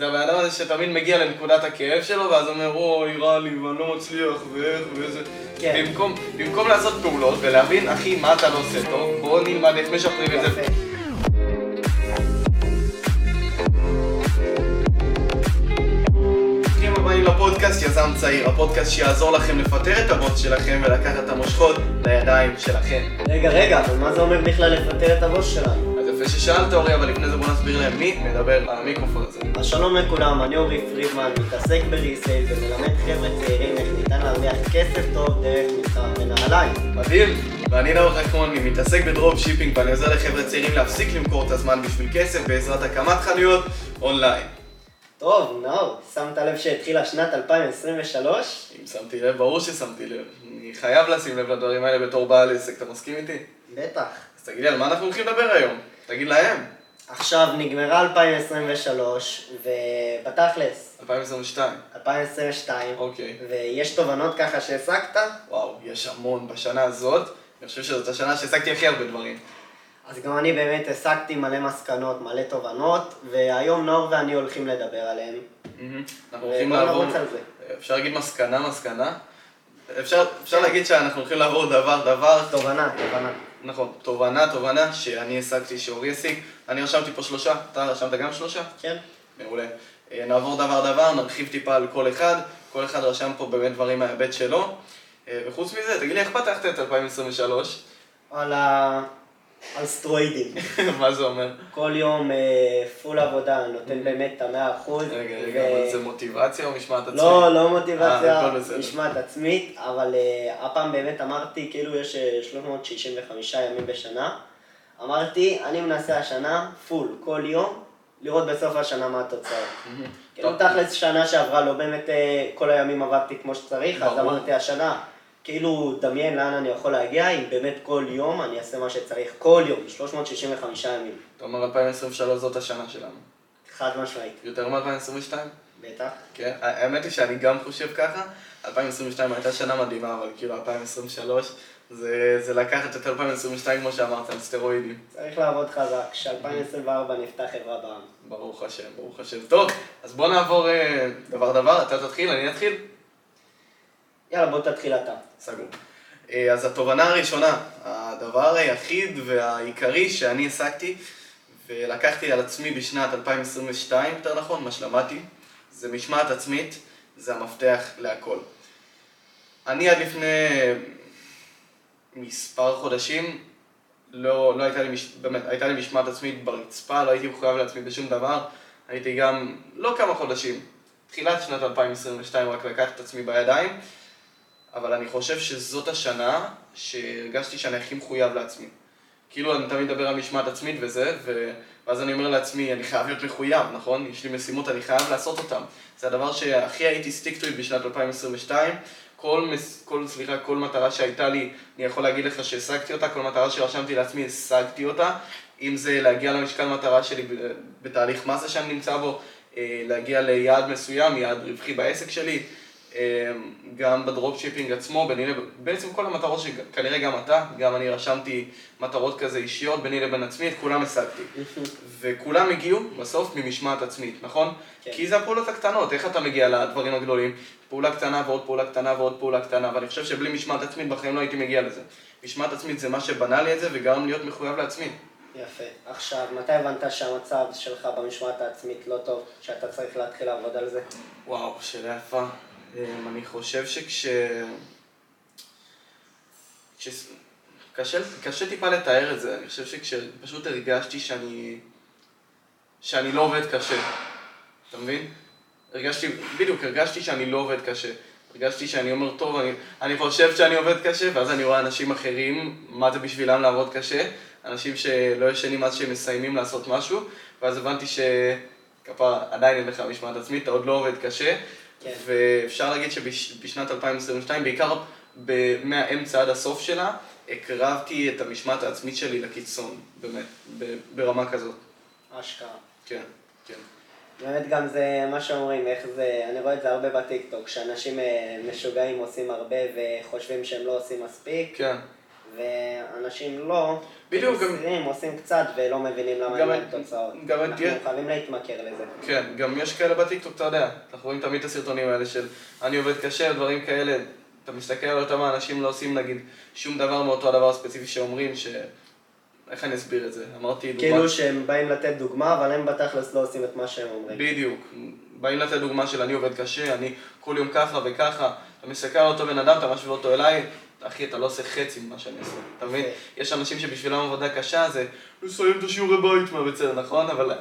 זה הבן אדם הזה שתמיד מגיע לנקודת הכאב שלו, ואז אומר, אוי, רע לי, ואני לא מצליח, ואיך, וזה. כן. במקום, במקום לעשות פעולות ולהבין, אחי, מה אתה לא עושה טוב, בוא נלמד איך משפרים את זה. יפה. ברוכים הבאים לפודקאסט יזם צעיר, הפודקאסט שיעזור לכם לפטר את הבוס שלכם ולקחת את המושכות לידיים שלכם. רגע, רגע, אבל מה זה אומר בכלל לפטר את הבוס שלנו? ששאלת אורי, אבל לפני זה בוא נסביר להם מי מדבר במיקרופון הזה. אז שלום לכולם, אני אורי פרידמן, מתעסק ב resale ומלמד חבר'ה צעירים איך ניתן להרוויח כסף טוב דרך מסחר בנעליים. מדהים, ואני נאור חכמון, אני מתעסק ב drop shipping ואני עוזר לחבר'ה צעירים להפסיק למכור את הזמן בשביל כסף בעזרת הקמת חנויות אונליין. טוב, נאור, שמת לב שהתחילה שנת 2023? אם שמתי לב, ברור ששמתי לב. אני חייב לשים לב לדברים האלה בתור בעל עסק, אתה מסכים איתי? בטח. אז תגיד לי, על מה אנחנו הולכים לדבר היום? תגיד להם. עכשיו נגמרה 2023, ובתכלס, 2022. 2022, אוקיי. ויש תובנות ככה שהסקת? וואו, יש המון בשנה הזאת. אני חושב שזאת השנה שהעסקתי הכי הרבה דברים. אז גם אני באמת הסקתי מלא מסקנות, מלא תובנות, והיום נאור ואני הולכים לדבר עליהן. אנחנו הולכים לעבור... אפשר להגיד מסקנה, מסקנה? אפשר, אפשר להגיד שאנחנו הולכים לעבור דבר, דבר, תובנה, תובנה. נכון, תובנה, תובנה, שאני השגתי, שאורי השיג. אני רשמתי פה שלושה, אתה רשמת גם שלושה? כן? מעולה. אה, נעבור דבר דבר, נרחיב טיפה על כל אחד, כל אחד רשם פה באמת דברים מההיבט שלו. אה, וחוץ מזה, תגיד לי, איך פתחת את 2023? על ה... על סטרואידים. מה זה אומר? כל יום אה, פול עבודה, נותן באמת את המאה אחוז. רגע, רגע, אבל זה מוטיבציה או משמעת עצמית? לא, לא אה, מוטיבציה, בסדר. משמעת עצמית, אבל אה, הפעם באמת אמרתי, כאילו יש אה, 365 ימים בשנה. אמרתי, אני מנסה השנה, פול, כל יום, לראות בסוף השנה מה התוצאות. כאילו. תכלס שנה שעברה לא באמת אה, כל הימים עבדתי כמו שצריך, אז. אמרתי השנה, כאילו דמיין לאן אני יכול להגיע, אם באמת כל יום אני אעשה מה שצריך, כל יום, 365 ימים, אתה אומר 2023 זאת השנה שלנו. חד משמעית, יותר מ-2022? בטח. כן, האמת היא שאני גם חושב ככה. 2022 הייתה שנה מדהימה, אבל כאילו 2023 זה, זה לקחת את 2022 כמו שאמרת, על סטרואידים. צריך לעבוד חזק, ש-2024 נפתח חברה בעם. ברוך השם, ברוך השם. טוב, אז בוא נעבור אה, דבר דבר, אתה תתחיל, אני אתחיל? יאללה, בוא תתחיל אתה. סגור. אה, אז התובנה הראשונה, הדבר היחיד והעיקרי שאני השגתי ולקחתי על עצמי בשנת 2022, יותר נכון, מה שלמדתי, זה משמעת עצמית, זה המפתח להכל. אני עד לפני מספר חודשים, לא, לא הייתה לי, מש... באמת, הייתה לי משמעת עצמית ברצפה, לא הייתי מחויב לעצמי בשום דבר, הייתי גם, לא כמה חודשים, תחילת שנת 2022 רק לקחתי את עצמי בידיים, אבל אני חושב שזאת השנה שהרגשתי שאני הכי מחויב לעצמי. כאילו אני תמיד מדבר על משמעת עצמית וזה, ו... ואז אני אומר לעצמי, אני חייב להיות מחויב, נכון? יש לי משימות, אני חייב לעשות אותן. זה הדבר שהכי הייתי stick to it בשנת 2022. כל, מס... כל, סליחה, כל מטרה שהייתה לי, אני יכול להגיד לך שהשגתי אותה, כל מטרה שרשמתי לעצמי, השגתי אותה. אם זה להגיע למשקל מטרה שלי בתהליך מסה שאני נמצא בו, אה, להגיע ליעד מסוים, יעד רווחי בעסק שלי, גם ב drop shipping עצמו, ביני לב... בעצם כל המטרות שכנראה גם אתה, גם אני רשמתי מטרות כזה אישיות ביני לבין עצמי, את כולם השגתי. וכולם הגיעו בסוף ממשמעת עצמית, נכון? כן. כי זה הפעולות הקטנות, איך אתה מגיע לדברים הגדולים? פעולה קטנה ועוד פעולה קטנה ועוד פעולה קטנה, ואני חושב שבלי משמעת עצמית בחיים לא הייתי מגיע לזה. משמעת עצמית זה מה שבנה לי את זה וגרם להיות מחויב לעצמי. יפה. עכשיו, מתי הבנת שהמצב שלך במשמעת העצמית לא טוב, שאתה צריך להתחיל לעבוד על זה? וואו, שאלה יפה. אמ, אני חושב שכש... כש... קשה, קשה טיפה לתאר את זה, אני חושב שכשפשוט הרגשתי שאני... שאני לא עובד קשה, אתה מבין? הרגשתי, בדיוק, הרגשתי שאני לא עובד קשה. הרגשתי שאני אומר, טוב, אני, אני חושב שאני עובד קשה, ואז אני רואה אנשים אחרים, מה זה בשבילם לעבוד קשה, אנשים שלא ישנים עד שהם מסיימים לעשות משהו, ואז הבנתי שכפרה, עדיין אין לך משמעת עצמית, אתה עוד לא עובד קשה, כן. ואפשר להגיד שבשנת 2022, בעיקר מהאמצע עד הסוף שלה, הקרבתי את המשמעת העצמית שלי לקיצון, באמת, ברמה כזאת. אשכרה. כן, כן. באמת גם זה מה שאומרים, איך זה, אני רואה את זה הרבה בטיקטוק, שאנשים אה, משוגעים עושים הרבה וחושבים שהם לא עושים מספיק, כן, ואנשים לא, בדיוק, גם- עושים קצת ולא מבינים למה אין להם תוצאות. גם אנחנו חייבים להתמכר לזה. כן, גם יש כאלה בטיקטוק, אתה יודע, אנחנו רואים תמיד את הסרטונים האלה של אני עובד קשה, דברים כאלה, אתה מסתכל על אותם האנשים לא עושים נגיד שום דבר מאותו הדבר הספציפי שאומרים, ש... איך אני אסביר את זה? אמרתי דוגמה... כאילו שהם באים לתת דוגמה, אבל הם בתכלס לא עושים את מה שהם אומרים. בדיוק. באים לתת דוגמה של אני עובד קשה, אני כל יום ככה וככה, אתה מסתכל על אותו בן אדם, אתה משווה אותו אליי, אחי, אתה לא עושה חצי ממה שאני עושה, אתה מבין? יש אנשים שבשבילם עבודה קשה זה לסיים את השיעורי בית מהבית ספר, נכון? אבל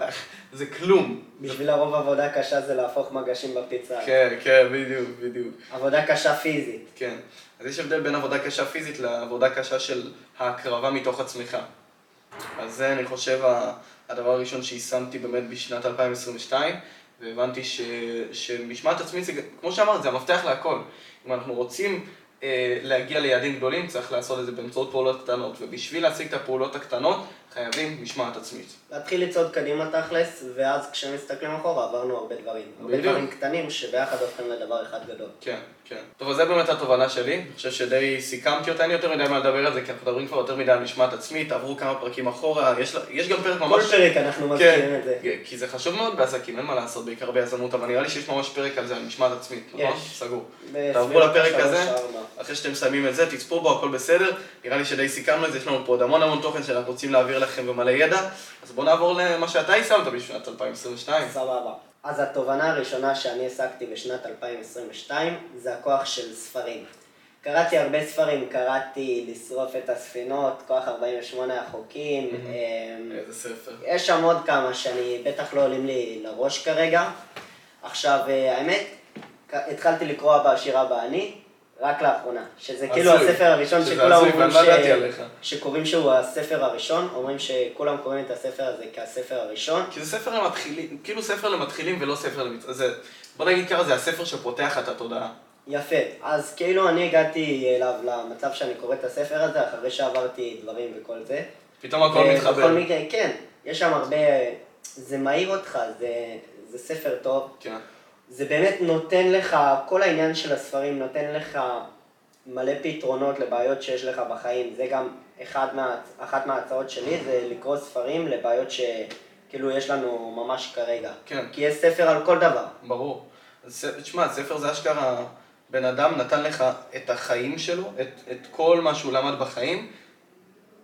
זה כלום. בשביל הרוב עבודה קשה זה להפוך מגשים בפיצה. כן, כן, בדיוק, בדיוק. עבודה קשה פיזית. כן. אז יש הבדל בין עבודה קשה פיזית לעבודה קשה של ההקרבה מתוך עצמך. אז זה, אני חושב, הדבר הראשון שיישמתי באמת בשנת 2022, והבנתי ש, שמשמעת עצמית זה, כמו שאמרת, זה המפתח להכל. אם אנחנו רוצים אה, להגיע ליעדים גדולים, צריך לעשות את זה באמצעות פעולות קטנות, ובשביל להשיג את הפעולות הקטנות, חייבים משמעת עצמית. להתחיל לצעוד קדימה תכלס, ואז כשמסתכלים אחורה עברנו הרבה דברים. הרבה בדיוק. דברים קטנים שביחד הופכים לדבר אחד גדול. כן, כן. טוב, אז זה באמת התובנה שלי. אני חושב שדי סיכמתי אותה, אין יותר מדי מה לדבר על זה, כי אנחנו מדברים כבר יותר מדי על משמעת עצמית, עברו כמה פרקים אחורה, יש, יש גם פרק כל ממש... פרק אנחנו מזכירים את זה. כן, כי זה חשוב מאוד בעסקים, אין מה לעשות, בעיקר ביזמות, אבל נראה לי שיש ממש פרק על זה, על משמעת עצמית, נכון? סגור. תעברו לפרק הזה, ארבע. אחרי שאתם מסיימים את זה, תצפו בו, הכל בסדר. נראה לי שדי סיכמנו את זה, יש לנו פה עוד המון המון תוכן שאנחנו רוצים להעביר לכם ומלא ידע, אז בואו נעבור למה שאתה יישמת בשנת 2022. סבבה. אז התובנה הראשונה שאני השגתי בשנת 2022 זה הכוח של ספרים. קראתי הרבה ספרים, קראתי לשרוף את הספינות, כוח 48 החוקים, אמ, איזה ספר. יש שם עוד כמה שאני בטח לא עולים לי לראש כרגע. עכשיו, אה, האמת, התחלתי לקרוא אבא אני, רק לאחרונה. שזה כאילו. הספר הראשון שכולם אומרים עליך. שקוראים שהוא הספר הראשון, אומרים שכולם קוראים את הספר הזה כהספר הראשון. כי זה ספר למתחילים, כאילו ספר למתחילים ולא ספר למצ... זה, בוא נגיד ככה, זה הספר שפותח את התודעה. יפה. אז כאילו אני הגעתי אליו למצב שאני קורא את הספר הזה אחרי שעברתי דברים וכל זה. פתאום הכל מתחבר. מקרה, כן, יש שם הרבה... זה מעיר אותך, זה, זה ספר טוב. כן. זה באמת נותן לך, כל העניין של הספרים נותן לך מלא פתרונות לבעיות שיש לך בחיים. זה גם אחד מה, אחת מההצעות שלי, זה לקרוא ספרים לבעיות שכאילו יש לנו ממש כרגע. כן. כי יש ספר על כל דבר. ברור. תשמע, ספר זה אשכרה, בן אדם נתן לך את החיים שלו, את, את כל מה שהוא למד בחיים,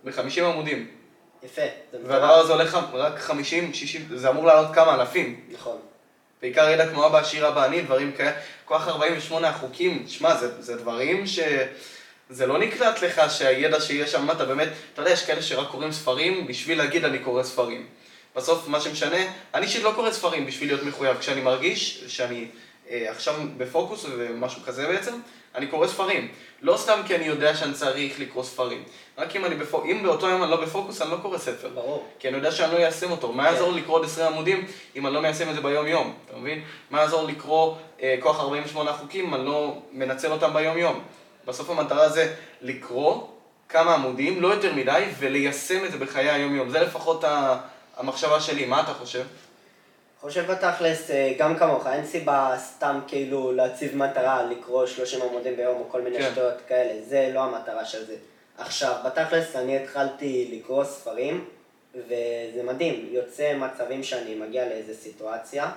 ב-50 עמודים. יפה, זה והדבר. הזה הולך רק 50, 60, זה אמור לעלות כמה אלפים. נכון. בעיקר ידע כמו אבא עשיר אבא אני, דברים כאלה. כוח 48 החוקים, שמע, זה, זה דברים ש... זה לא נקלט לך שהידע שיש שם, אתה באמת, אתה יודע, יש כאלה שרק קוראים ספרים בשביל להגיד אני קורא ספרים. בסוף מה שמשנה, אני אישית לא קורא ספרים בשביל להיות מחויב. כשאני מרגיש שאני עכשיו בפוקוס ומשהו כזה בעצם, אני קורא ספרים. לא סתם כי אני יודע שאני צריך לקרוא ספרים. רק אם אני בפוקוס, אם באותו יום אני לא בפוקוס, אני לא קורא ספר. ברור. כי אני יודע שאני לא איישם אותו. מה יעזור לי לקרוא עוד 20 עמודים אם אני לא מיישם את זה ביום-יום, אתה מבין? מה יעזור לקרוא אה, כוח 48 חוקים אם אני לא מנצל אותם ביום-יום? בסוף המטרה זה לקרוא כמה עמודים, לא יותר מדי, וליישם את זה בחיי היום-יום. זה לפחות ה- המחשבה שלי. מה אתה חושב? חושב בתכלס, אה, גם כמוך, אין סיבה סתם כאילו להציב מטרה לקרוא 30 עמודים ביום או כל מיני כן. שטויות כאלה, זה לא המטרה של זה. עכשיו, בתכלס אני התחלתי לקרוא ספרים, וזה מדהים, יוצא מצבים שאני מגיע לאיזה סיטואציה,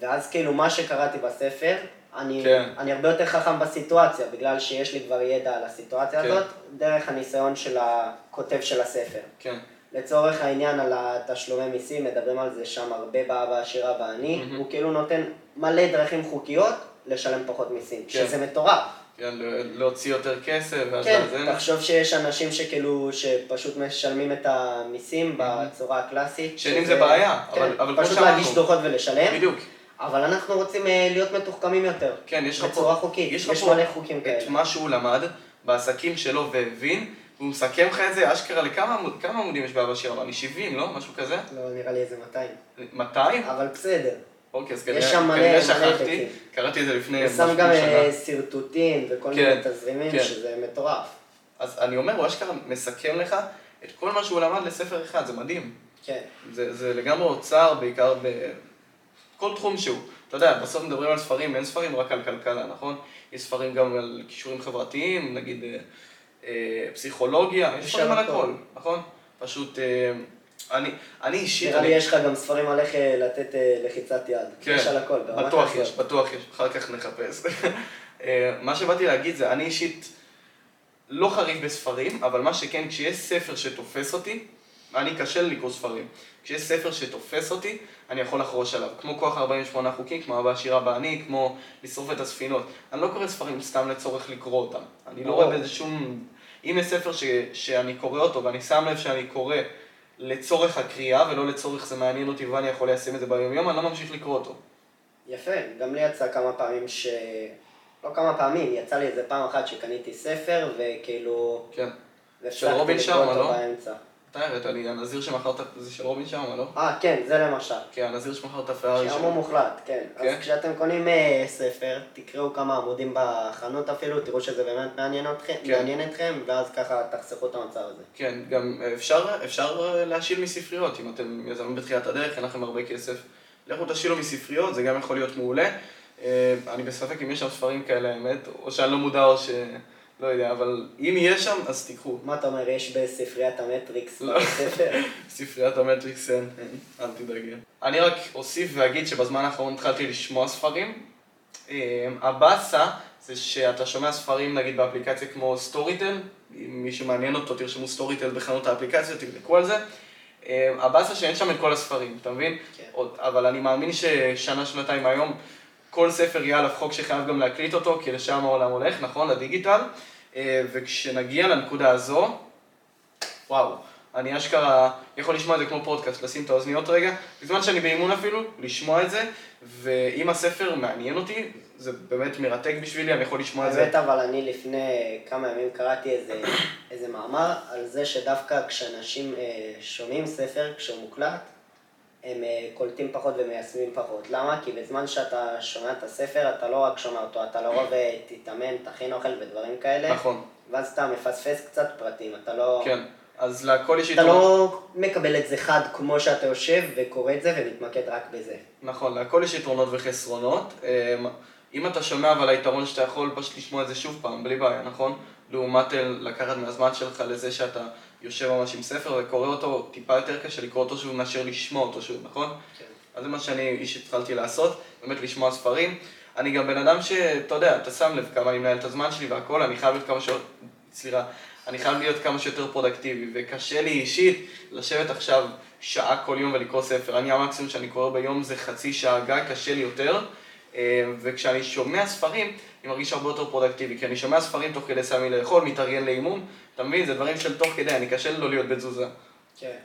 ואז כאילו מה שקראתי בספר, אני, כן. אני הרבה יותר חכם בסיטואציה, בגלל שיש לי כבר ידע על הסיטואציה כן. הזאת, דרך הניסיון של הכותב של הספר. כן. לצורך העניין על התשלומי מיסים, מדברים על זה שם הרבה באבא עשירה ואני, מהמם. הוא כאילו נותן מלא דרכים חוקיות לשלם פחות מיסים, כן. שזה מטורף. כן, ל- להוציא יותר כסף, ואז כן, לאזן. תחשוב שיש אנשים שכאילו, שפשוט משלמים את המיסים בצורה הקלאסית. שאין עם זה בעיה, כן, אבל- אבל כמו פשוט שאמרנו. להגיש דוחות ולשלם, בדיוק. אבל אנחנו רוצים אה, להיות מתוחכמים יותר. כן, יש לך פה... בצורה חוקית, יש יש מלא חוקים את כאלה. מה שהוא למד בעסקים שלו והבין, והוא מסכם לך את זה אשכרה לכמה עמוד, כמה עמודים יש באבא שיר אמרני? 70, לא? משהו כזה? לא, נראה לי איזה 200. 200? אבל בסדר. אוקיי, אז כנראה שכחתי. קראתי את זה לפני הוא שם משהו גם שנה. אה, שרטוטים וכל כן, מיני תזרימים, כן. שזה מטורף. אז אני אומר, הוא אשכרה מסכם לך את כל מה שהוא למד לספר אחד, זה מדהים. כן. זה, זה לגמרי אוצר, בעיקר בכל תחום שהוא. אתה יודע, בסוף מדברים על ספרים, אין ספרים רק על כלכלה, נכון? יש ספרים גם על כישורים חברתיים, נגיד אה, פסיכולוגיה, יש ספרים על הכל. נכון? פשוט, אה, אני, אני אישית, נראה לי יש לך גם ספרים על איך אה, לתת אה, לחיצת יד. כן, יש על הכל, בטוח. יש, בטוח יש, אחר כך נחפש. אה, מה שבאתי להגיד זה, אני אישית לא חריף בספרים, אבל מה שכן, כשיש ספר שתופס אותי, אני קשה לי לקרוא ספרים. כשיש ספר שתופס אותי, אני יכול לחרוש עליו. כמו כוח 48 חוקים, כמו אבא עשירה בעני, כמו לשרוף את הספינות. אני לא קורא ספרים סתם לצורך לקרוא אותם. אני לא. רואה בזה שום... אם יש ספר ש... שאני קורא אותו, ואני שם לב שאני קורא לצורך הקריאה, ולא לצורך זה מעניין אותי ואני יכול ליישם את זה ביום-יום, אני לא ממשיך לקרוא אותו. יפה, גם לי יצא כמה פעמים ש... לא כמה פעמים, יצא לי איזה פעם אחת שקניתי ספר, וכאילו... כן. והפסקתי רובין שרמה, לא? באמצע. אתה הראית לי, הנזיר שמכרת, זה של רובין שרמה, לא? אה, כן, זה למשל. כן, הנזיר שמכר את הפרארי שעמו שלו. מוחלט, כן. כן? אז כשאתם קונים אה, ספר, תקראו כמה עמודים בחנות אפילו, תראו שזה באמת מעניין אתכם, כן. ואז ככה תחסכו את המצב הזה. כן, גם אפשר, אפשר להשיל מספריות, אם אתם יזמים בתחילת הדרך, אין לכם הרבה כסף. לכו תשילו מספריות, זה גם יכול להיות מעולה. אה, אני בספק אם יש שם ספרים כאלה, האמת, או שאני לא מודע או ש... לא יודע, אבל אם יש שם, אז תיקחו. מה אתה אומר, יש בספריית המטריקס לא. ספר? ספריית המטריקס אין, אל תדאגי. אני רק אוסיף ואגיד שבזמן האחרון התחלתי לשמוע ספרים. אה, הבאסה זה שאתה שומע ספרים נגיד באפליקציה כמו סטוריטל, אם מישהו מעניין אותו תרשמו סטוריטל בחנות האפליקציות, תבדקו על זה. אה, הבאסה שאין שם את כל הספרים, אתה מבין? כן. אבל אני מאמין ששנה, שנתיים היום, כל ספר יהיה עליו חוק שחייב גם להקליט אותו, כי לשם העולם הולך, נכון? לדיגיטל. אה, וכשנגיע לנקודה הזו, וואו, אני אשכרה יכול לשמוע את זה כמו פודקאסט, לשים את האוזניות רגע, בזמן שאני באימון אפילו, לשמוע את זה, ואם הספר מעניין אותי, זה באמת מרתק בשבילי, אני יכול לשמוע את זה. האמת אבל אני לפני כמה ימים קראתי איזה, איזה מאמר על זה שדווקא כשאנשים אה, שומעים ספר, כשהוא מוקלט, הם אה, קולטים פחות ומיישמים פחות. למה? כי בזמן שאתה שומע את הספר, אתה לא רק שומע אותו, אתה לרוב אה, תתאמן, תכין אוכל ודברים כאלה, נכון, ואז אתה מפספס קצת פרטים, אתה לא... כן. אז להכל יש אתה. לא מקבל את זה חד כמו שאתה יושב וקורא את זה ומתמקד רק בזה. נכון, להכל יש יתרונות וחסרונות. אמ, אם אתה שומע, אבל היתרון שאתה יכול פשוט לשמוע את זה שוב פעם, בלי בעיה, נכון? לעומת אה, לקחת מהזמן שלך לזה שאתה יושב ממש עם ספר וקורא אותו, טיפה יותר קשה לקרוא אותו שוב מאשר לשמוע אותו שוב, נכון? כן. אז זה מה שאני איש התחלתי לעשות, באמת לשמוע ספרים. אני גם בן אדם שאתה יודע, אתה שם לב כמה אני מנהל את הזמן שלי והכל, אני חייב להיות כמה שיותר, סליחה, אני חייב להיות כמה שיותר פרודקטיבי, וקשה לי אישית לשבת עכשיו שעה כל יום ולקרוא ספר. אני המקסימום שאני קורא ביום זה חצי שעה גג, קשה לי יותר, אה, וכשאני שומע ספרים, אני מרגיש הרבה יותר פרודקטיבי, כי אני שומע ספרים תוך כדי שם לי לאכול, מתארגן לאימון, אתה מבין? זה דברים של תוך כדי, אני קשה לא להיות בתזוזה. כן.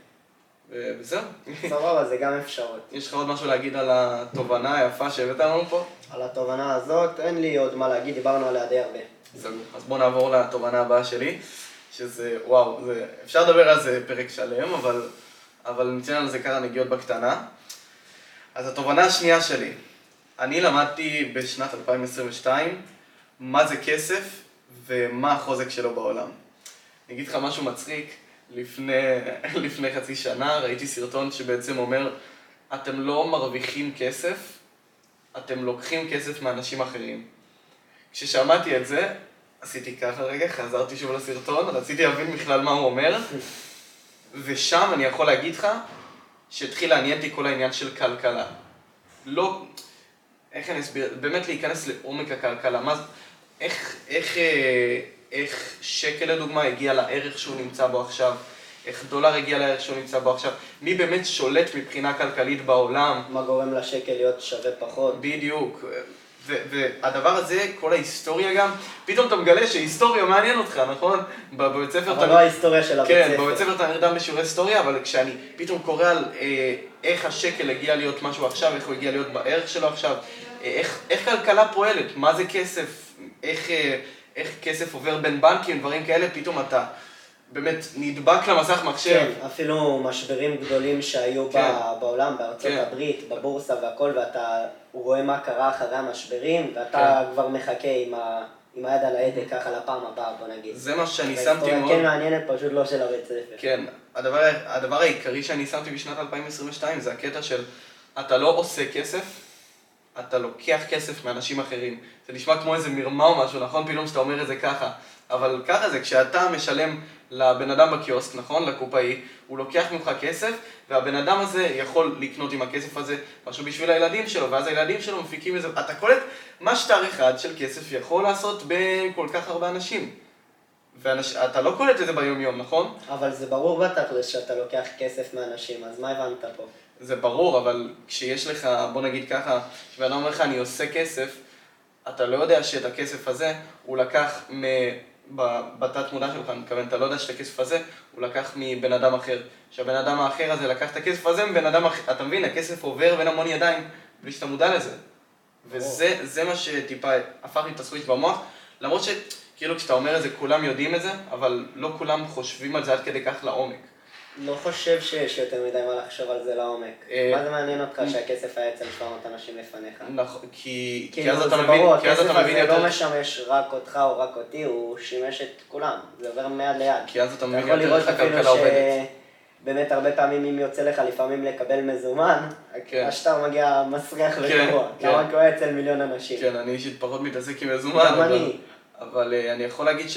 וזהו. סבבה, זה גם אפשרות. יש לך עוד משהו להגיד על התובנה היפה שהבאת לנו פה? על התובנה הזאת, אין לי עוד מה להגיד, דיברנו עליה די הרבה. סגור. אז בואו נעבור לתובנה הבאה שלי, שזה, וואו, זה, אפשר לדבר על זה פרק שלם, אבל, אבל ניתן על זה כמה נגיעות בקטנה. אז התובנה השנייה שלי, אני למדתי בשנת 2022 מה זה כסף ומה החוזק שלו בעולם. אני אגיד לך משהו מצחיק, לפני, לפני חצי שנה ראיתי סרטון שבעצם אומר, אתם לא מרוויחים כסף, אתם לוקחים כסף מאנשים אחרים. כששמעתי את זה, עשיתי ככה רגע, חזרתי שוב לסרטון, רציתי להבין בכלל מה הוא אומר, ושם אני יכול להגיד לך שהתחיל לעניין אותי כל העניין של כלכלה. לא, איך אני אסביר, באמת להיכנס לעומק הכלכלה, מה, איך, איך, אה, איך שקל לדוגמה הגיע לערך שהוא נמצא בו עכשיו, איך דולר הגיע לערך שהוא נמצא בו עכשיו, מי באמת שולט מבחינה כלכלית בעולם, מה גורם לשקל להיות שווה פחות. בדיוק. והדבר הזה, כל ההיסטוריה גם, פתאום אתה מגלה שהיסטוריה מעניין אותך, נכון? בבית ספר אבל לא ההיסטוריה של הבית כן, ספר. בבית ספר אתה נרדם בשיעורי היסטוריה, אבל כשאני פתאום קורא על אה, איך השקל הגיע להיות משהו עכשיו, איך הוא הגיע להיות בערך שלו עכשיו, אה, איך, איך כלכלה פועלת, מה זה כסף, איך, אה, איך כסף עובר בין בנקים, דברים כאלה, פתאום אתה באמת נדבק למסך מחשב. כן, אפילו משברים גדולים שהיו כן. בעולם, בארצות כן. הברית, בבורסה והכל, ואתה רואה מה קרה אחרי המשברים, ואתה כן. כבר מחכה עם, ה, עם היד על ההדק ככה לפעם הבאה, בוא נגיד. זה מה שאני שמתי מאוד. כן מעניינת, פשוט לא של הבית ספר. כן, הדבר, הדבר העיקרי שאני שמתי בשנת 2022 זה הקטע של אתה לא עושה כסף, אתה לוקח כסף מאנשים אחרים. זה נשמע כמו איזה מרמה או משהו, נכון? פתאום שאתה אומר את זה ככה. אבל ככה זה, כשאתה משלם לבן אדם בקיוסק, נכון? לקופאי, הוא לוקח ממך כסף, והבן אדם הזה יכול לקנות עם הכסף הזה משהו בשביל הילדים שלו, ואז הילדים שלו מפיקים איזה... אתה קולט מה שטר אחד של כסף יכול לעשות בכל כך הרבה אנשים. ואתה לא קולט את זה ביום יום, נכון? אבל זה ברור בתכלס שאתה לוקח כסף מאנשים, אז מה הבנת פה? זה ברור, אבל כשיש לך, בוא נגיד ככה, כשבן אדם אומר לך אני עושה כסף, אתה לא יודע שאת הכסף הזה הוא לקח מ... בתת מודע שלך, אני מתכוון, אתה לא יודע שאת הכסף הזה הוא לקח מבן אדם אחר. שהבן אדם האחר הזה לקח את הכסף הזה מבן אדם אחר, אתה מבין, הכסף עובר בין המון ידיים בלי שאתה מודע לזה. וזה מה שטיפה הפך לי את הסוויץ' במוח, למרות שכאילו כשאתה אומר את זה כולם יודעים את זה, אבל לא כולם חושבים על זה עד כדי כך לעומק. לא חושב שיש יותר מדי מה לחשוב על זה לעומק. אה, מה זה מעניין אותך שהכסף היה אצל 700 אנשים לפניך? נכון, כי אז זה אתה מבין, ברור, כי אז אתה מבין הכסף הזה יותר, לא משמש רק אותך או רק אותי, הוא שימש את כולם. זה עובר מיד ליד. כי אז אתה מבין יותר איך הכלכלה עובדת. שבאמת הרבה פעמים אם יוצא לך לפעמים לקבל מזומן, כן. השטר מגיע מסריח כן, וגרוע. כן. למה קורה אצל מיליון אנשים? כן, אני אישית פחות מתעסק עם מזומן, גם אבל, אני. אבל אה, אני יכול להגיד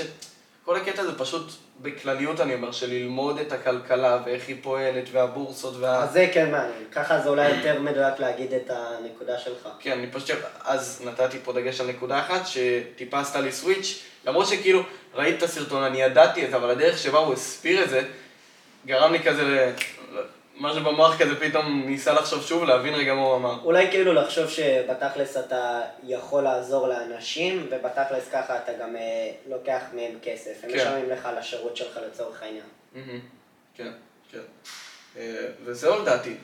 שכל הקטע זה פשוט, בכלליות אני אומר, של ללמוד את הכלכלה ואיך היא פועלת והבורסות וה... אז זה כן מעניין. ככה זה אולי יותר מדויק להגיד את הנקודה שלך. כן, אני פשוט, אז נתתי פה דגש על נקודה אחת, שטיפה עשתה לי סוויץ', למרות שכאילו, ראיתי את הסרטון, אני ידעתי את זה, אבל הדרך שבה הוא הסביר את זה, גרם לי כזה ל... משהו במוח כזה פתאום ניסה לחשוב שוב, להבין רגע מה הוא אמר. אולי כאילו לחשוב שבתכלס אתה יכול לעזור לאנשים, ובתכלס ככה אתה גם אה, לוקח מהם כסף. הם כן. משלמים לך על השירות שלך לצורך העניין. מהמם. כן, כן. אה, וזהו לדעתי.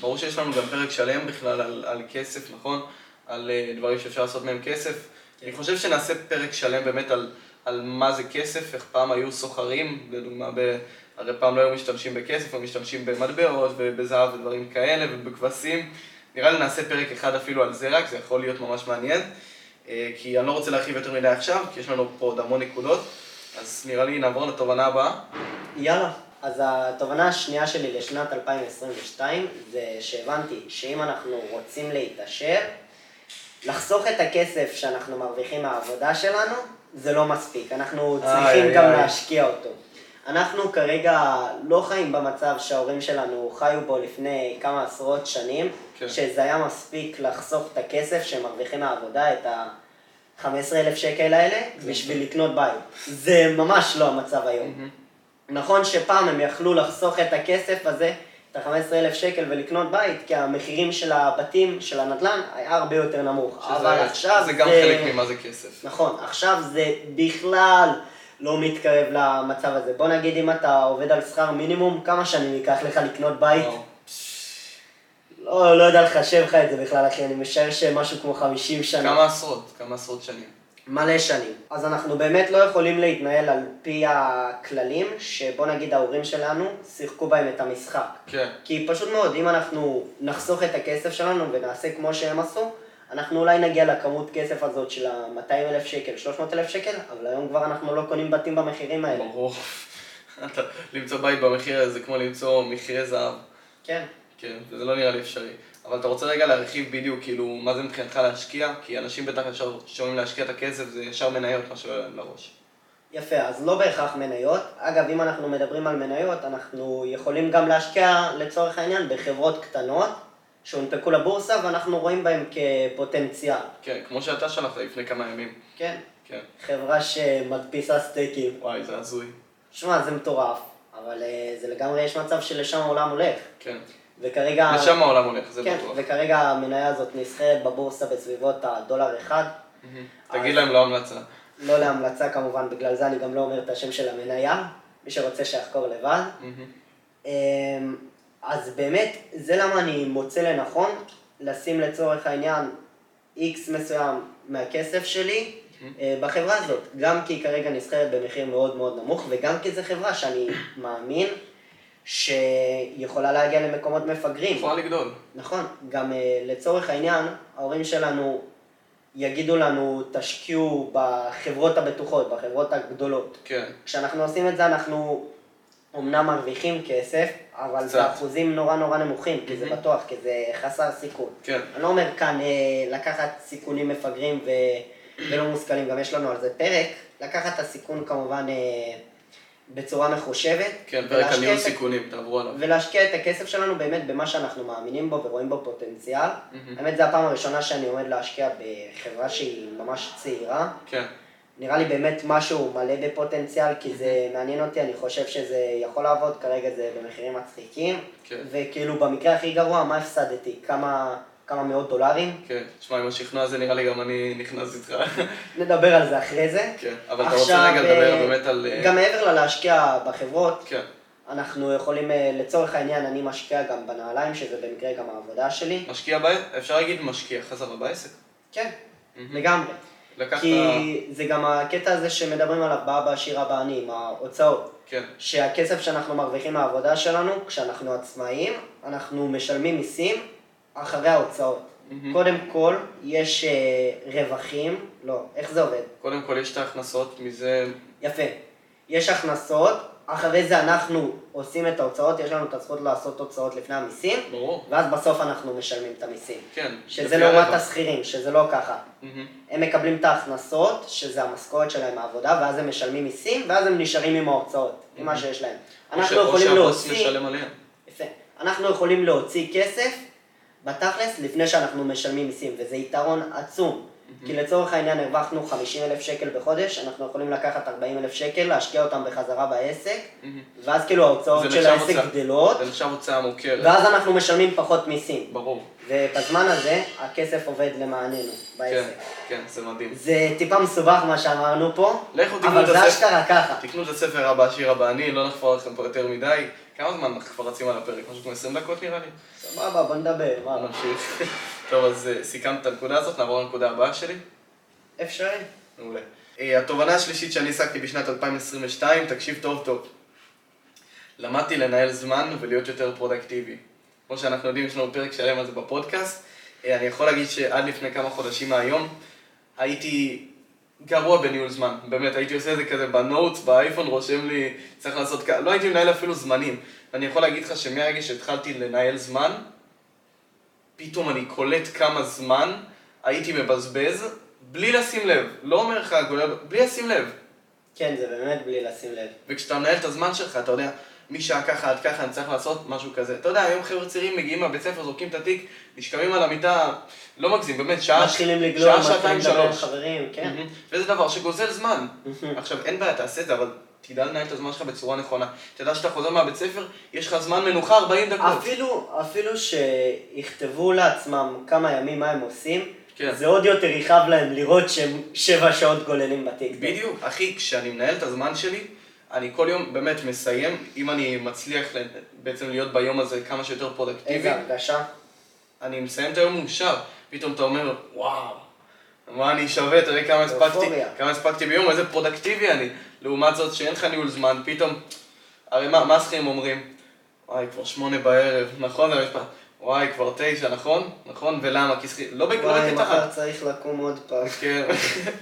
ברור שיש לנו גם פרק שלם בכלל על, על כסף, נכון? על אה, דברים שאפשר לעשות מהם כסף. אני חושב שנעשה פרק שלם באמת על, על מה זה כסף, איך פעם היו סוחרים, לדוגמה, ב... הרי פעם לא היו משתמשים בכסף, היו משתמשים במטבעות ובזהב ודברים כאלה ובכבשים. נראה לי נעשה פרק אחד אפילו על זה רק, זה יכול להיות ממש מעניין. אה, כי אני לא רוצה להרחיב יותר מדי עכשיו, כי יש לנו פה עוד המון נקודות. אז נראה לי נעבור לתובנה הבאה. יאללה. אז התובנה השנייה שלי לשנת 2022 זה שהבנתי שאם אנחנו רוצים להתעשר, לחסוך את הכסף שאנחנו מרוויחים מהעבודה שלנו, זה לא מספיק. אנחנו צריכים איי, גם איי. להשקיע אותו. אנחנו כרגע לא חיים במצב שההורים שלנו חיו בו לפני כמה עשרות שנים, כן. שזה היה מספיק לחסוך את הכסף שהם מרוויחים מהעבודה, את ה-15,000 שקל האלה, בשביל לקנות בית. זה ממש לא המצב היום. נכון שפעם הם יכלו לחסוך את הכסף הזה, את ה-15,000 שקל ולקנות בית, כי המחירים של הבתים, של הנדל"ן, היה הרבה יותר נמוך. אבל שזה- עכשיו זה גם חלק ממה זה כסף. נכון, עכשיו זה בכלל לא מתקרב למצב הזה. בוא נגיד אם אתה עובד על שכר מינימום, כמה שנים ייקח לך לקנות בית? וואו. לא, לא יודע לחשב לך את זה בכלל, אחי, אני משער שמשהו כמו 50 שנה. כמה עשרות, כמה עשרות שנים. מלא שנים. אז אנחנו באמת לא יכולים להתנהל על פי הכללים, שבוא נגיד ההורים שלנו שיחקו בהם את המשחק. כן. כי פשוט מאוד, אם אנחנו נחסוך את הכסף שלנו ונעשה כמו שהם עשו, אנחנו אולי נגיע לכמות כסף הזאת של ה-200 אלף שקל, 300 אלף שקל, אבל היום כבר אנחנו לא קונים בתים במחירים האלה. ברור. אתה- למצוא בית במחיר הזה זה כמו למצוא מחירי זהב. כן. כן, וזה לא נראה לי אפשרי. אבל אתה רוצה רגע להרחיב בדיוק, כאילו, מה זה מבחינתך להשקיע? כי אנשים בטח ישר שומעים להשקיע את הכסף, זה ישר מניות, מה שעולה להם לראש. יפה, אז לא בהכרח מניות. אגב, אם אנחנו מדברים על מניות, אנחנו יכולים גם להשקיע לצורך העניין בחברות קטנות שהונפקו לבורסה ואנחנו רואים בהן כפוטנציאל. כן, כמו שאתה שלחת לפני כמה ימים. כן. כן. חברה שמדפיסה סטייקים. וואי, זה הזוי. שמע, זה מטורף, אבל אה, זה לגמרי יש מצב שלשם העולם הולך. כן. וכרגע... לשם העולם הולך, זה כן, בטוח. וכרגע המניה הזאת נסחרת בבורסה בסביבות הדולר אחד. מהמם. תגיד להם לא המלצה. לא להמלצה כמובן, בגלל זה אני גם לא אומר את השם של המניה. מי שרוצה שיחקור לבד. אז באמת, זה למה אני מוצא לנכון לשים לצורך העניין איקס מסוים מהכסף שלי אה, בחברה הזאת. גם כי היא כרגע נסחרת במחיר מאוד מאוד נמוך, וגם כי זו חברה שאני מאמין שיכולה להגיע למקומות מפגרים. יכולה לגדול. נכון, גם אה, לצורך העניין, ההורים שלנו יגידו לנו, תשקיעו בחברות הבטוחות, בחברות הגדולות. כן. כשאנחנו עושים את זה, אנחנו אומנם מרוויחים כסף, אבל קצת. באחוזים נורא נורא נמוכים, כי זה. בטוח, כי זה חסר סיכון. כן. אני לא אומר כאן אה, לקחת סיכונים מפגרים ו... ולא מושכלים, גם יש לנו על זה פרק, לקחת את הסיכון כמובן אה, בצורה מחושבת, כן, פרק על ניהול סיכונים, תעברו עליו. ולהשקיע את הכסף שלנו באמת במה שאנחנו מאמינים בו ורואים בו פוטנציאל. האמת, זו הפעם הראשונה שאני עומד להשקיע בחברה שהיא ממש צעירה. כן, נראה לי באמת משהו מלא בפוטנציאל, כי זה מעניין אותי, אני חושב שזה יכול לעבוד, כרגע זה במחירים מצחיקים. כן. וכאילו במקרה הכי גרוע, מה הפסדתי? כמה, כמה מאות דולרים? כן. תשמע, עם השכנוע הזה נראה לי גם אני נכנס איתך. נדבר על זה אחרי זה. כן, אבל אתה עכשיו, רוצה רגע לדבר אה, באמת על... אה, גם מעבר ללהשקיע בחברות, כן, אנחנו יכולים, אה, לצורך העניין, אני משקיע גם בנעליים, שזה במקרה גם העבודה שלי. משקיע בעסק, אפשר להגיד משקיע חזרה בעסק. כן. לגמרי. לקחת... כי זה גם הקטע הזה שמדברים עליו באבא עשיר אבא עני, עם ההוצאות. כן, שהכסף שאנחנו מרוויחים מהעבודה שלנו, כשאנחנו עצמאים, אנחנו משלמים מיסים אחרי ההוצאות. מהמם. קודם כל, יש אה, רווחים, לא, איך זה עובד? קודם כל יש את ההכנסות מזה... יפה. יש הכנסות, אחרי זה אנחנו עושים את ההוצאות, יש לנו את הזכות לעשות הוצאות לפני המיסים, ברור. ואז בסוף אנחנו משלמים את המיסים. כן. שזה לעומת הרווח. השכירים, שזה לא ככה. מהמם. הם מקבלים את ההכנסות, שזה המשכורת שלהם מהעבודה, ואז הם משלמים מיסים, ואז הם נשארים עם ההוצאות, עם מה שיש להם. או אנחנו ש- או יכולים שהבוס להוציא... משלם עליהם. יפה. אנחנו יכולים להוציא כסף בתכלס לפני שאנחנו משלמים מיסים, וזה יתרון עצום. כי לצורך העניין הרווחנו 50 אלף שקל בחודש, אנחנו יכולים לקחת 40 אלף שקל, להשקיע אותם בחזרה בעסק. ואז כאילו ההוצאות של העסק גדלות, זה נחשב הוצאה מוכרת. ואז אנחנו משלמים פחות מיסים. ברור. ובזמן הזה הכסף עובד למעננו כן, בעסק. כן, זה מדהים. זה טיפה מסובך מה שאמרנו פה, לכו תקנו אבל זה. אשכרה ככה. תקנו את הספר אבא עשיר אבא עני, לא נחפור לכם פה יותר מדי. כמה זמן אנחנו כבר רצים על הפרק? משהו כמו 20 דקות נראה לי? סבבה, בוא נדבר, מה? נמשיך. טוב, אז אה, סיכמת את הנקודה הזאת, נעבור לנקודה הבאה שלי. אפשרי. מעולה. אה, התובנה השלישית שאני השגתי בשנת 2022, תקשיב טוב טוב. למדתי לנהל זמן ולהיות יותר פרודקטיבי. כמו שאנחנו יודעים, יש לנו פרק שלם על זה בפודקאסט. אה, אני יכול להגיד שעד לפני כמה חודשים מהיום, הייתי גרוע בניהול זמן. באמת, הייתי עושה את זה כזה ב notes, באייפון, רושם לי, צריך לעשות כ... לא הייתי מנהל אפילו זמנים. ואני יכול להגיד לך שמהרגע שהתחלתי לנהל זמן, פתאום אני קולט כמה זמן הייתי מבזבז, בלי לשים לב. לא אומר לך, בלי לשים לב. כן, זה באמת בלי לשים לב. וכשאתה מנהל את הזמן שלך, אתה יודע, משעה ככה עד ככה אני צריך לעשות משהו כזה. אתה יודע, היום חבר'ה צעירים מגיעים מהבית ספר, זורקים את התיק, נשכבים על המיטה, לא מגזים, באמת, שעה, מתחילים לגלול, שעה, שעתיים, שלוש. חברים, כן. וזה דבר שגוזל זמן. עכשיו, אין בעיה, תעשה את זה, אבל תדע לנהל את הזמן שלך בצורה נכונה. תדע שאתה חוזר מהבית ספר, יש לך זמן מנוחה 40 דקות. אפילו, אפילו שיכתבו לעצמם כמה ימים מה הם עושים, כן. זה עוד יותר יכאב להם לראות שהם שבע שעות גוללים בטיק. בדיוק, אחי, כשאני מנהל את הזמן שלי, אני כל יום באמת מסיים, אם אני מצליח בעצם להיות ביום הזה כמה שיותר פרודקטיבי, איזה הרגשה. אני מסיים את היום מאושר. פתאום אתה אומר, וואו, מה אני שווה, תראה כמה הספקתי. כמה הספקתי ביום, איזה פרודקטיבי אני. לעומת זאת, שאין לך ניהול זמן, פתאום, הרי מה, מה השכירים אומרים? וואי, כבר שמונה בערב, נכון? המשפט. וואי, כבר תשע, נכון? נכון? ולמה? כי שכיר... לא בק- לא וואי, מחר. צריך לקום עוד פעם. כן.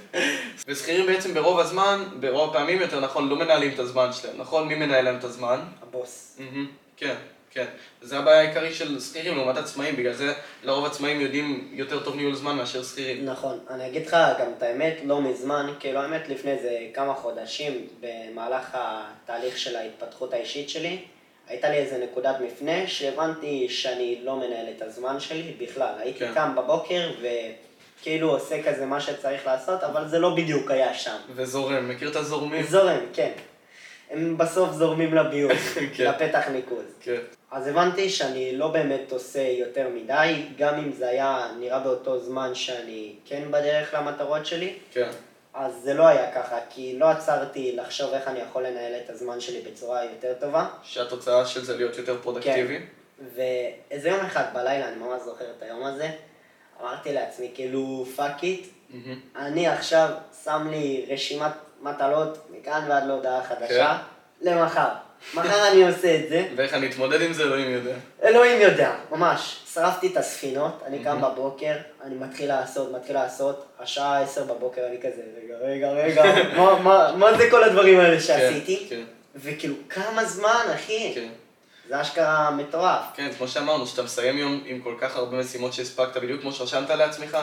ושכירים בעצם ברוב הזמן, ברוב הפעמים יותר נכון, לא מנהלים את הזמן שלהם, נכון? מי מנהל להם את הזמן? הבוס. מהמם, כן, כן. וזה הבעיה העיקרית של שכירים לעומת עצמאים, בגלל זה לרוב עצמאים יודעים יותר טוב ניהול זמן מאשר שכירים. נכון, אני אגיד לך גם את האמת, לא מזמן, כאילו האמת לפני איזה כמה חודשים, במהלך התהליך של ההתפתחות האישית שלי, הייתה לי איזה נקודת מפנה שהבנתי שאני לא מנהל את הזמן שלי בכלל. הייתי כן. קם בבוקר וכאילו עושה כזה מה שצריך לעשות, אבל זה לא בדיוק היה שם. וזורם, מכיר את הזורמים? זורם, כן. הם בסוף זורמים לביוב, כן. לפתח ניקוז. כן. אז הבנתי שאני לא באמת עושה יותר מדי, גם אם זה היה נראה באותו זמן שאני כן בדרך למטרות שלי, כן. אז זה לא היה ככה, כי לא עצרתי לחשוב איך אני יכול לנהל את הזמן שלי בצורה יותר טובה. שהתוצאה של זה להיות יותר פרודקטיבי. ואיזה יום אחד בלילה, אני ממש זוכר את היום הזה, אמרתי לעצמי, כאילו, fuck it, מהמם. אני עכשיו שם לי רשימת מטלות מכאן ועד להודעה חדשה, למחר. מחר אני עושה את זה. ואיך אני אתמודד עם זה, אלוהים יודע. אלוהים יודע, ממש. שרפתי את הספינות, אני קם בבוקר, אני מתחיל לעשות, מתחיל לעשות, השעה עשר בבוקר אני כזה, רגע, רגע, רגע, מה, מה, מה זה כל הדברים האלה שעשיתי? כן. וכאילו, כמה זמן, אחי? כן. זה אשכרה מטורף. כן, כמו שאמרנו, שאתה מסיים יום עם כל כך הרבה משימות שהספקת, בדיוק כמו שרשמת לעצמך,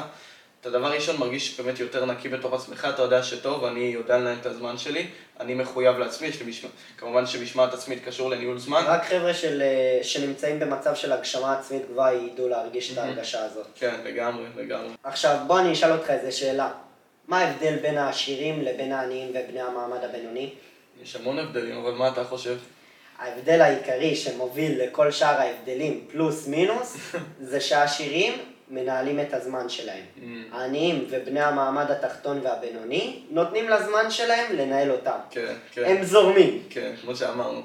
אתה דבר ראשון מרגיש באמת יותר נקי בתוך עצמך, אתה יודע שטוב, אני יודע לנהל את הזמן שלי, אני מחויב לעצמי, יש לי משמעת, כמובן שמשמעת עצמית קשור לניהול זמן. רק חבר'ה של, אה, שנמצאים במצב של הגשמה עצמית גבוהה ידעו להרגיש את ההרגשה הזאת. כן, לגמרי, לגמרי. עכשיו, בוא אני אשאל אותך איזה שאלה. מה ההבדל בין העשירים לבין העניים ובני המעמד הבינוני? יש המון הבדלים, אבל מה אתה חושב? ההבדל העיקרי שמוביל לכל שאר ההבדלים פלוס מינוס, זה שהעשירים מנהלים את הזמן שלהם. Mm. העניים ובני המעמד התחתון והבינוני נותנים לזמן שלהם לנהל אותם. כן, כן, הם זורמים. כן, כמו שאמרנו.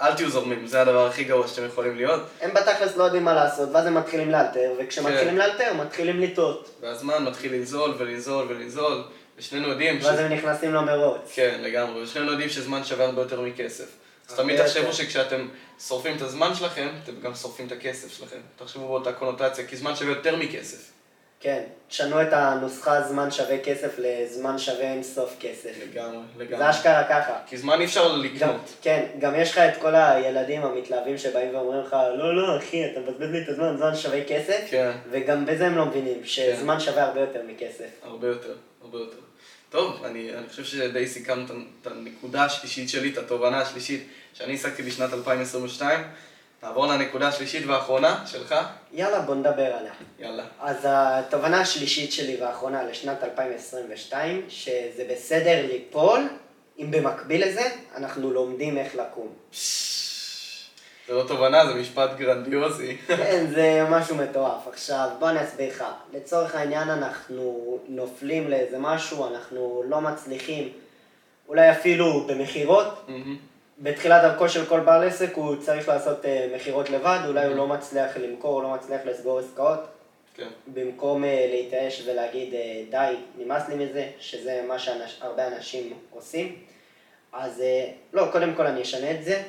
אל תהיו זורמים, זה הדבר הכי גרוע שאתם יכולים להיות. הם בתכלס לא יודעים מה לעשות, ואז הם מתחילים לאלתר, וכשמתחילים כן. לאלתר, מתחילים לטעות. והזמן מתחיל לנזול ולנזול ולנזול, ושנינו יודעים ש... ואז הם נכנסים למרוץ. כן, לגמרי, ושנינו יודעים שזמן שווה הרבה יותר מכסף. אז תמיד. תחשבו שכשאתם שורפים את הזמן שלכם, אתם גם שורפים את הכסף שלכם. תחשבו באותה קונוטציה, כי זמן שווה יותר מכסף. כן, תשנו את הנוסחה זמן שווה כסף לזמן שווה אינסוף כסף. לגמרי, זה לגמרי. אשכרה ככה. כי זמן אי אפשר גם, לקנות. כן, גם יש לך את כל הילדים המתלהבים שבאים ואומרים לך, לא, לא, אחי, אתה מבזבז לי את הזמן, זמן שווה כסף, כן, וגם בזה הם לא מבינים, שזמן שווה הרבה יותר מכסף. הרבה יותר, הרבה יותר. טוב, אני, אני חושב שדי סיכמת את הנקודה השלישית שלי, את התובנה השלישית שאני השגתי בשנת 2022. נעבור לנקודה השלישית והאחרונה שלך. יאללה, בוא נדבר עליה. יאללה. אז התובנה השלישית שלי והאחרונה לשנת 2022, שזה בסדר ליפול, אם במקביל לזה, אנחנו לומדים איך לקום. זה לא תובנה, זה משפט גרנדיוזי. כן, זה משהו מטורף. עכשיו, בוא אני אסביר לך. לצורך העניין אנחנו נופלים לאיזה משהו, אנחנו לא מצליחים, אולי אפילו במכירות. בתחילת דרכו של כל בעל עסק הוא צריך לעשות אה, מכירות לבד, אולי הוא לא מצליח למכור, לא מצליח לסגור עסקאות. כן. במקום אה, להתייאש ולהגיד אה, די, נמאס לי מזה, שזה מה שהרבה אנשים עושים. אז אה, לא, קודם כל אני אשנה את זה.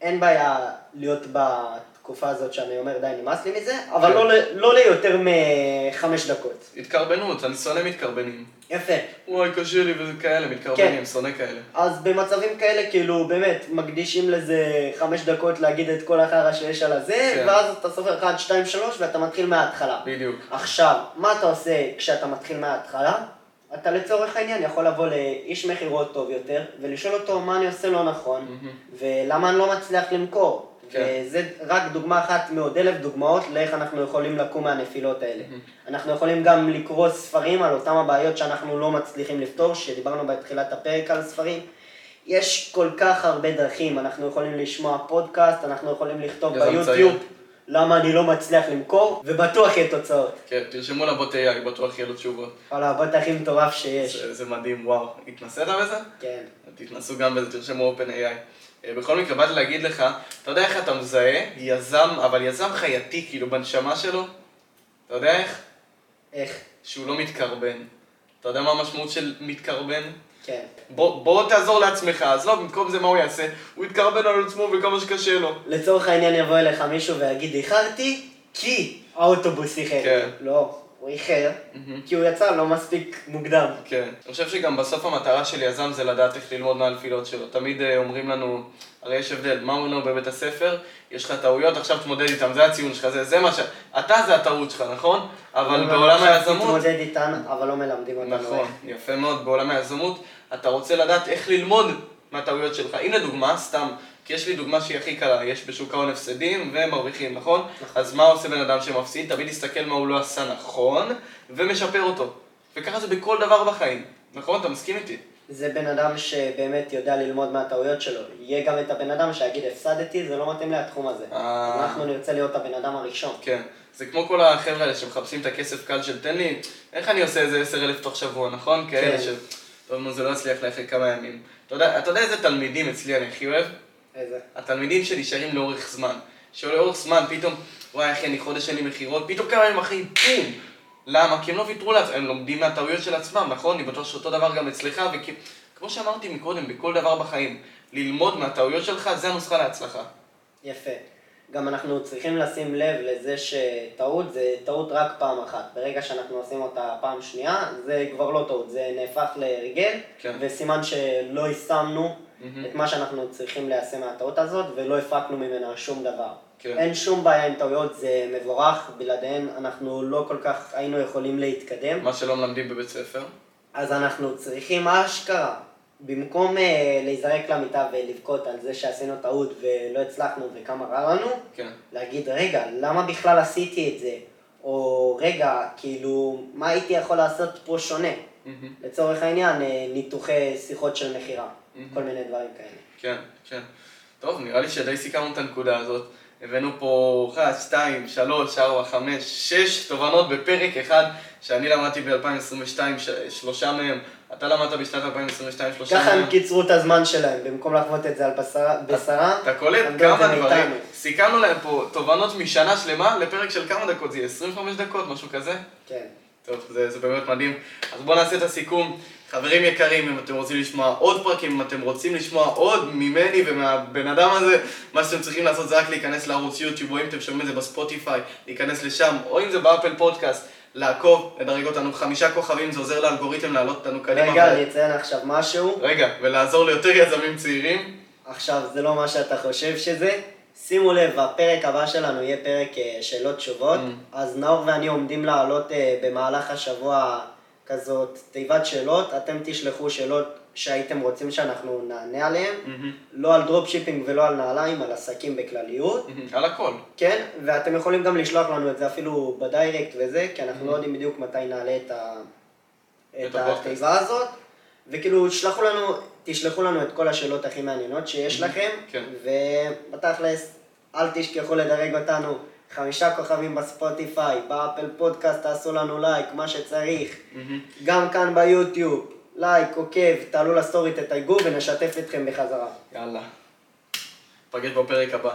אין בעיה להיות בתקופה הזאת שאני אומר די, נמאס לי מזה, אבל כן. לא, לא ליותר מחמש דקות. התקרבנות, אני שונא מתקרבנים. יפה. וואי, קשה לי וזה כאלה, מתקרבנים, שונא כאלה. אז במצבים כאלה, כאילו, באמת, מקדישים לזה חמש דקות להגיד את כל החרא שיש על הזה, כן. ואז אתה סופר 1, 2, 3 ואתה מתחיל מההתחלה. בדיוק. עכשיו, מה אתה עושה כשאתה מתחיל מההתחלה? אתה לצורך העניין יכול לבוא לאיש מכירות טוב יותר, ולשאול אותו מה אני עושה לא נכון, ולמה אני לא מצליח למכור. כן. וזה רק דוגמה אחת מעוד אלף דוגמאות לאיך אנחנו יכולים לקום מהנפילות האלה. אנחנו יכולים גם לקרוא ספרים על אותם הבעיות שאנחנו לא מצליחים לפתור, שדיברנו בתחילת הפרק על ספרים. יש כל כך הרבה דרכים, אנחנו יכולים לשמוע פודקאסט, אנחנו יכולים לכתוב ביוטיוב צעיר. למה אני לא מצליח למכור, ובטוח יהיה תוצאות. כן, תרשמו לבוט AI, בטוח יהיו לו תשובות. וואלה, הבוט הכי מטורף שיש. זה, זה מדהים, וואו. התנסית בזה? כן. תתנסו גם בזה, תרשמו OpenAI. אה, בכל מקרה, באתי להגיד לך, אתה יודע איך אתה מזהה יזם, אבל יזם חייתי, כאילו, בנשמה שלו? אתה יודע איך? איך? שהוא לא מתקרבן. אתה יודע מה המשמעות של מתקרבן? כן. בוא, בוא תעזור לעצמך, אז לא, במקום זה מה הוא יעשה? הוא יתקרבן על עצמו וכמה שקשה לו. לצורך העניין יבוא אליך מישהו ויגיד, איחרתי כי האוטובוס איחר. כן. לא, הוא איחר, כי הוא יצא לא מספיק מוקדם. כן. אני חושב שגם בסוף המטרה של יזם זה לדעת איך ללמוד מהנפילות שלו. תמיד אה, אומרים לנו, הרי יש הבדל, מה אומרים לנו בבית הספר? יש לך טעויות, עכשיו תתמודד איתם, זה הציון שלך, זה, זה מה ש... אתה זה הטעות שלך, נכון? אבל אומרים בעולם עכשיו היזמות... תתמודד איתן, אבל לא מלמדים אותנו נכון. יפה מאוד, בעולם היזמות, אתה רוצה לדעת איך ללמוד מהטעויות שלך. הנה דוגמה, סתם, כי יש לי דוגמה שהיא הכי קלה, יש בשוק ההון הפסדים ומרוויחים, נכון? אז מה עושה בן אדם שמפסיד? תמיד יסתכל מה הוא לא עשה נכון, ומשפר אותו. וככה זה בכל דבר בחיים, נכון? אתה מסכים איתי? זה בן אדם שבאמת יודע ללמוד מהטעויות שלו. יהיה גם את הבן אדם שיגיד, הפסדתי, זה לא מתאים לי התחום הזה. אה. אנחנו נרצה להיות הבן אדם הראשון. כן. זה כמו כל החבר'ה האלה שמחפשים את הכסף קל של תן לי, איך אני עושה איזה עשר אלף תוך שבוע, נכון? כאלה כן. ש... טוב, נו, זה לא יצליח לי אחרי כמה ימים. אתה יודע, אתה יודע איזה תלמידים אצלי אני הכי אוהב? איזה? התלמידים שנשארים לאורך זמן. שלאורך זמן פתאום, וואי אחי, אני חודש אין לי מכירות, פתאום כמה ימים אחי, בום! למה? כי הם לא ויתרו לעצמם, הם לומדים מהטעויות של עצמם, נכון? אני בטוח שאותו דבר גם אצלך, וכמו שאמרתי מקודם, בכל דבר בחיים, ללמוד מהטעויות שלך, זה הנוסחה להצלחה. יפה. גם אנחנו צריכים לשים לב לזה שטעות זה טעות רק פעם אחת. ברגע שאנחנו עושים אותה פעם שנייה, זה כבר לא טעות, זה נהפך להרגל, כן. וסימן שלא יישמנו מהמם. את מה שאנחנו צריכים ליישם מהטעות הזאת, ולא הפקנו ממנה שום דבר. כן. אין שום בעיה עם טעויות, זה מבורך, בלעדיהן אנחנו לא כל כך היינו יכולים להתקדם. מה שלא מלמדים בבית ספר. אז אנחנו צריכים אשכרה, במקום אה, להיזרק למיטה ולבכות על זה שעשינו טעות ולא הצלחנו וכמה רע לנו, כן. להגיד, רגע, למה בכלל עשיתי את זה? או רגע, כאילו, מה הייתי יכול לעשות פה שונה? מהמם. לצורך העניין, אה, ניתוחי שיחות של מכירה, מהמם. כל מיני דברים כאלה. כן, כן. טוב, נראה לי שדי סיכמנו את הנקודה הזאת. הבאנו פה אחת, שתיים, שלוש, ארבע, חמש, שש תובנות בפרק אחד שאני למדתי ב-2022, שלושה מהם. אתה למדת בשנת 2022, שלושה ככה מהם. הם קיצרו את הזמן שלהם, במקום לחוות את זה על בשרה, בשרה אתה קולט כמה דברים. סיכמנו להם פה תובנות משנה שלמה לפרק של כמה דקות, זה יהיה 25 דקות, משהו כזה? כן. טוב, זה, זה באמת מדהים. אז בואו נעשה את הסיכום. חברים יקרים, אם אתם רוצים לשמוע עוד פרקים, אם אתם רוצים לשמוע עוד ממני ומהבן אדם הזה, מה שאתם צריכים לעשות זה רק להיכנס לערוץ יוטיוב, או אם אתם שומעים את זה בספוטיפיי, להיכנס לשם, או אם זה באפל פודקאסט, לעקוב, לדרג אותנו חמישה כוכבים, זה עוזר לאלגוריתם להעלות אותנו קדימה. רגע, אני אציין עכשיו משהו. רגע, ולעזור ליותר יזמים צעירים. עכשיו, זה לא מה שאתה חושב שזה. שימו לב, הפרק הבא שלנו יהיה פרק אה, שאלות תשובות. Mm. אז נאור ואני עומדים לעלות אה, במהלך השבוע כזאת תיבת שאלות. אתם תשלחו שאלות שהייתם רוצים שאנחנו נענה עליהן. מהמם, לא על dropshipping ולא על נעליים, על עסקים בכלליות. מהמם, על הכל. כן, ואתם יכולים גם לשלוח לנו את זה אפילו ב direct וזה, כי אנחנו אממ. לא יודעים בדיוק מתי נעלה את, ה... את. התיבה הזאת, וכאילו שלחו לנו, תשלחו לנו את כל השאלות הכי מעניינות שיש לכם, כן. ובתכלס, אל תשכחו לדרג אותנו חמישה כוכבים בספוטיפיי, באפל פודקאסט תעשו לנו לייק, מה שצריך, מהמם. גם כאן ביוטיוב, לייק, עוקב, תעלו לסטורי, תתייגו ונשתף אתכם בחזרה. יאללה. נפגש בפרק הבא.